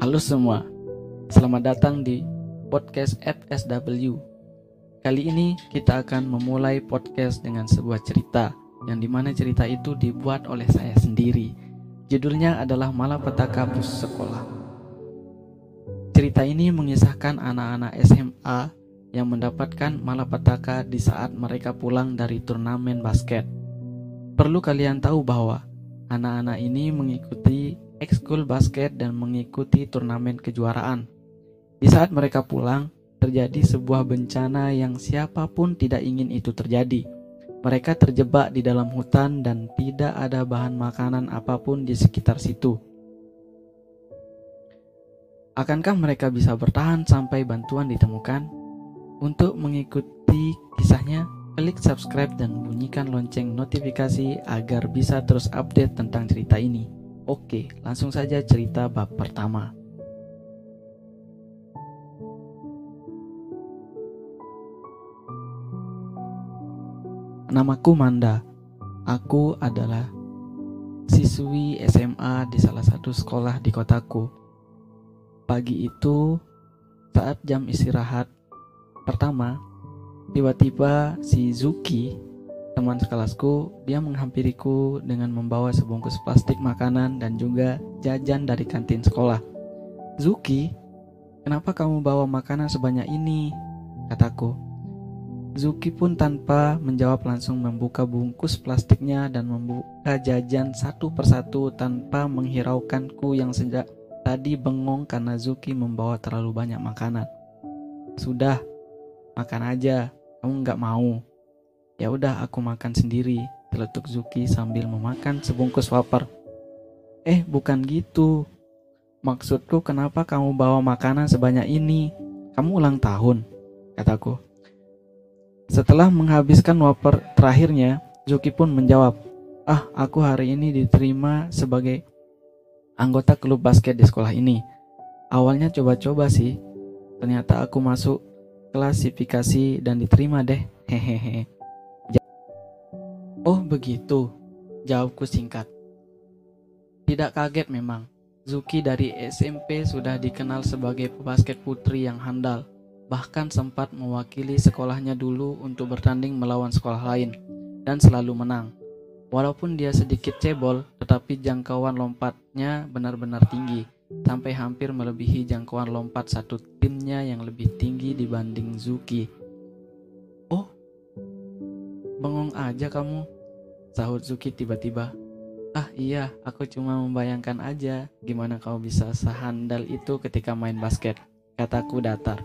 Halo semua, selamat datang di podcast FSW. Kali ini kita akan memulai podcast dengan sebuah cerita yang di mana cerita itu dibuat oleh saya sendiri. Judulnya adalah Malapetaka Bus Sekolah. Cerita ini mengisahkan anak-anak SMA yang mendapatkan malapetaka di saat mereka pulang dari turnamen basket. Perlu kalian tahu bahwa anak-anak ini mengikuti ekskul basket dan mengikuti turnamen kejuaraan. Di saat mereka pulang, terjadi sebuah bencana yang siapa pun tidak ingin itu terjadi. Mereka terjebak di dalam hutan dan tidak ada bahan makanan apa pun di sekitar situ. Akankah mereka bisa bertahan sampai bantuan ditemukan? Untuk mengikuti kisahnya, klik subscribe dan bunyikan lonceng notifikasi agar bisa terus update tentang cerita ini. Oke, langsung saja cerita bab pertama. Namaku Manda. Aku adalah siswi SMA di salah satu sekolah di kotaku. Pagi itu, saat jam istirahat pertama, tiba-tiba si Zuki, teman sekelasku, dia menghampiriku dengan membawa sebungkus plastik makanan dan juga jajan dari kantin sekolah. Zuki, kenapa kamu bawa makanan sebanyak ini? Kataku. Zuki pun tanpa menjawab langsung membuka bungkus plastiknya dan membuka jajan satu persatu tanpa menghiraukanku yang sejak tadi bengong karena Zuki membawa terlalu banyak makanan. Sudah, makan aja, kamu nggak mau. Ya udah aku makan sendiri, teletuk Zuki sambil memakan sebungkus wafer. Eh, bukan gitu. Maksudku kenapa kamu bawa makanan sebanyak ini? Kamu ulang tahun, kataku. Setelah menghabiskan wafer terakhirnya, Zuki pun menjawab, Ah, aku hari ini diterima sebagai anggota klub basket di sekolah ini. Awalnya coba-coba sih, ternyata aku masuk klasifikasi dan diterima deh. Hehehe. Begitu, jawabku singkat. Tidak kaget memang, Zuki dari SMP sudah dikenal sebagai pebasket putri yang handal bahkan sempat mewakili sekolahnya dulu untuk bertanding melawan sekolah lain dan selalu menang. Walaupun dia sedikit cebol, tetapi jangkauan lompatnya benar-benar tinggi, sampai hampir melebihi jangkauan lompat satu timnya yang lebih tinggi dibanding Zuki. Oh, bengong aja kamu, sahut Zuki tiba-tiba. Ah iya, aku cuma membayangkan aja gimana kau bisa sehandal itu ketika main basket, kataku datar.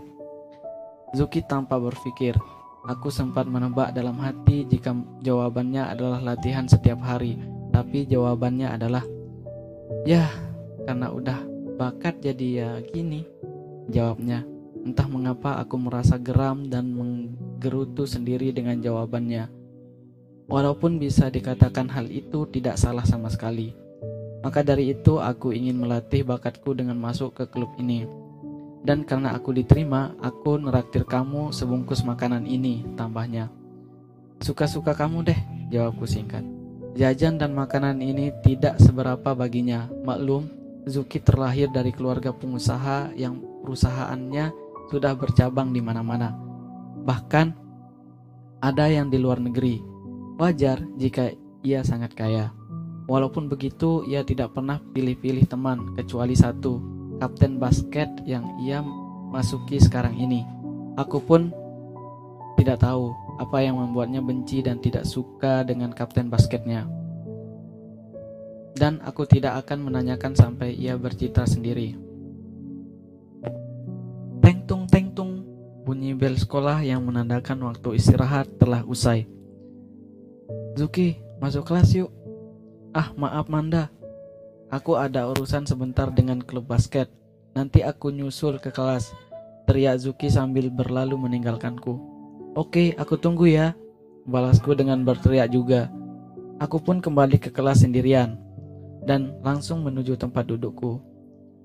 Zuki tanpa berpikir. Aku sempat menebak dalam hati jika jawabannya adalah latihan setiap hari, tapi jawabannya adalah ya, karena udah bakat jadi ya gini. Jawabnya, entah mengapa aku merasa geram dan menggerutu sendiri dengan jawabannya. Walaupun bisa dikatakan hal itu tidak salah sama sekali. Maka dari itu aku ingin melatih bakatku dengan masuk ke klub ini. Dan karena aku diterima, aku neraktir kamu sebungkus makanan ini, tambahnya. Suka-suka kamu deh, jawabku singkat. Jajan dan makanan ini tidak seberapa baginya. Maklum, Zuki terlahir dari keluarga pengusaha yang perusahaannya sudah bercabang di mana-mana. Bahkan ada yang di luar negeri. Wajar jika ia sangat kaya. Walaupun begitu, ia tidak pernah pilih-pilih teman kecuali satu, kapten basket yang ia masuki sekarang ini. Aku pun tidak tahu apa yang membuatnya benci dan tidak suka dengan kapten basketnya. Dan aku tidak akan menanyakan sampai ia bercita sendiri. Teng tung teng tung, bunyi bel sekolah yang menandakan waktu istirahat telah usai. Zuki, masuk kelas yuk. Ah, maaf Manda, Aku ada urusan sebentar dengan klub basket. Nanti aku nyusul ke kelas. Teriak Zuki sambil berlalu meninggalkanku. Oke, aku tunggu ya. Balasku dengan berteriak juga. Aku pun kembali ke kelas sendirian. Dan langsung menuju tempat dudukku.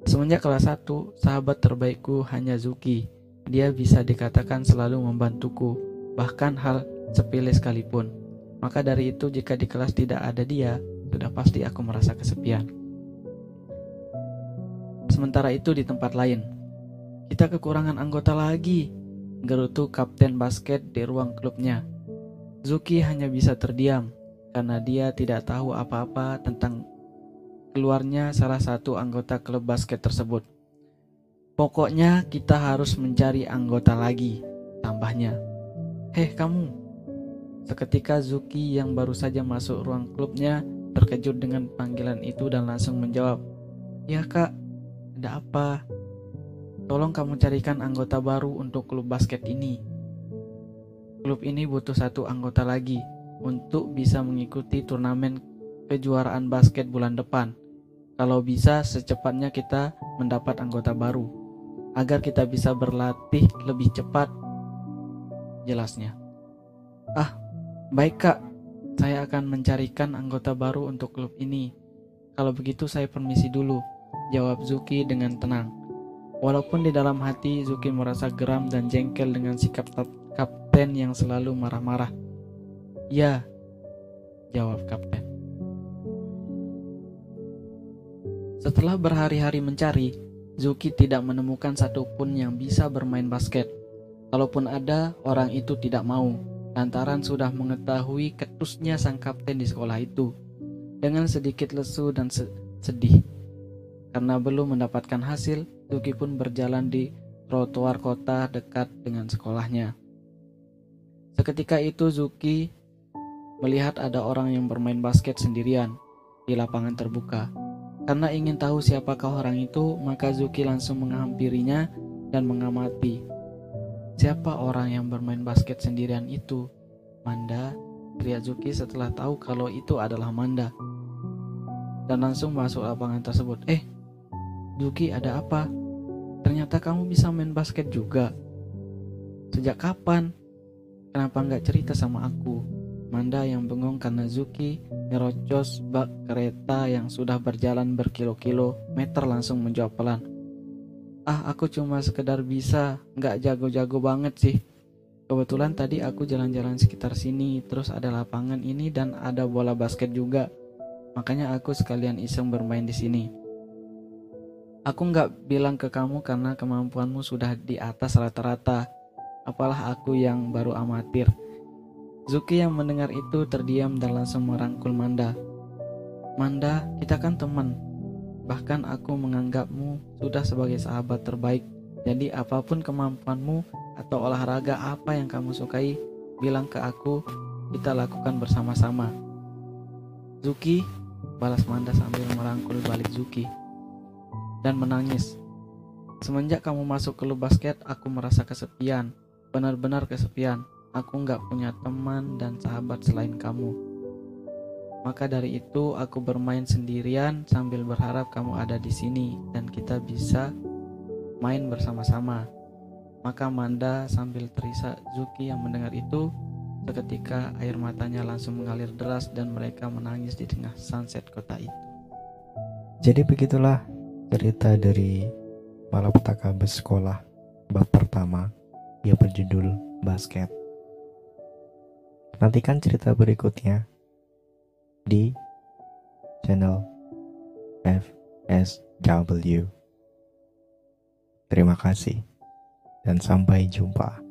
Semenjak kelas 1, sahabat terbaikku hanya Zuki. Dia bisa dikatakan selalu membantuku, bahkan hal sepele sekalipun. Maka dari itu jika di kelas tidak ada dia, sudah pasti aku merasa kesepian. Sementara itu di tempat lain, kita kekurangan anggota lagi, gerutu kapten basket di ruang klubnya. Zuki hanya bisa terdiam karena dia tidak tahu apa-apa tentang keluarnya salah satu anggota klub basket tersebut. Pokoknya kita harus mencari anggota lagi, tambahnya. Heh kamu. Seketika Zuki yang baru saja masuk ruang klubnya terkejut dengan panggilan itu dan langsung menjawab. Ya kak, ada apa? Tolong kamu carikan anggota baru untuk klub basket ini. Klub ini butuh satu anggota lagi untuk bisa mengikuti turnamen kejuaraan basket bulan depan. Kalau bisa, secepatnya kita mendapat anggota baru agar kita bisa berlatih lebih cepat. Jelasnya, ah, baik, Kak. Saya akan mencarikan anggota baru untuk klub ini. Kalau begitu, saya permisi dulu, jawab Zuki dengan tenang. Walaupun di dalam hati Zuki merasa geram dan jengkel dengan sikap kapten yang selalu marah-marah. Ya, jawab kapten. Setelah berhari-hari mencari, Zuki tidak menemukan satupun yang bisa bermain basket. Kalaupun ada, orang itu tidak mau, lantaran sudah mengetahui ketusnya sang kapten di sekolah itu. Dengan sedikit lesu dan sedih, karena belum mendapatkan hasil, Zuki pun berjalan di trotoar kota dekat dengan sekolahnya. Seketika itu Zuki melihat ada orang yang bermain basket sendirian di lapangan terbuka. Karena ingin tahu siapakah orang itu, maka Zuki langsung menghampirinya dan mengamati. Siapa orang yang bermain basket sendirian itu? Manda, teriak Zuki setelah tahu kalau itu adalah Manda. Dan langsung masuk lapangan tersebut. Eh, Yuki ada apa? Ternyata kamu bisa main basket juga. Sejak kapan? Kenapa nggak cerita sama aku? Manda yang bengong karena Zuki merocos bak kereta yang sudah berjalan berkilo-kilo meter langsung menjawab pelan. Ah, aku cuma sekedar bisa, nggak jago-jago banget sih. Kebetulan tadi aku jalan-jalan sekitar sini, terus ada lapangan ini dan ada bola basket juga. Makanya aku sekalian iseng bermain di sini. Aku nggak bilang ke kamu karena kemampuanmu sudah di atas rata-rata. Apalah aku yang baru amatir. Zuki yang mendengar itu terdiam dan langsung merangkul Manda. Manda, kita kan teman. Bahkan aku menganggapmu sudah sebagai sahabat terbaik. Jadi apa pun kemampuanmu atau olahraga apa yang kamu sukai, bilang ke aku, kita lakukan bersama-sama. Zuki, balas Manda sambil merangkul balik Zuki dan menangis. Semenjak kamu masuk ke klub basket, aku merasa kesepian. Benar-benar kesepian. Aku nggak punya teman dan sahabat selain kamu. Maka dari itu, aku bermain sendirian sambil berharap kamu ada di sini dan kita bisa main bersama-sama. Maka Manda sambil terisak Zuki yang mendengar itu, seketika air matanya langsung mengalir deras dan mereka menangis di tengah sunset kota itu. Jadi begitulah cerita dari malapetaka bus sekolah bab pertama yang berjudul basket. Nantikan cerita berikutnya di channel FSW. Terima kasih dan sampai jumpa.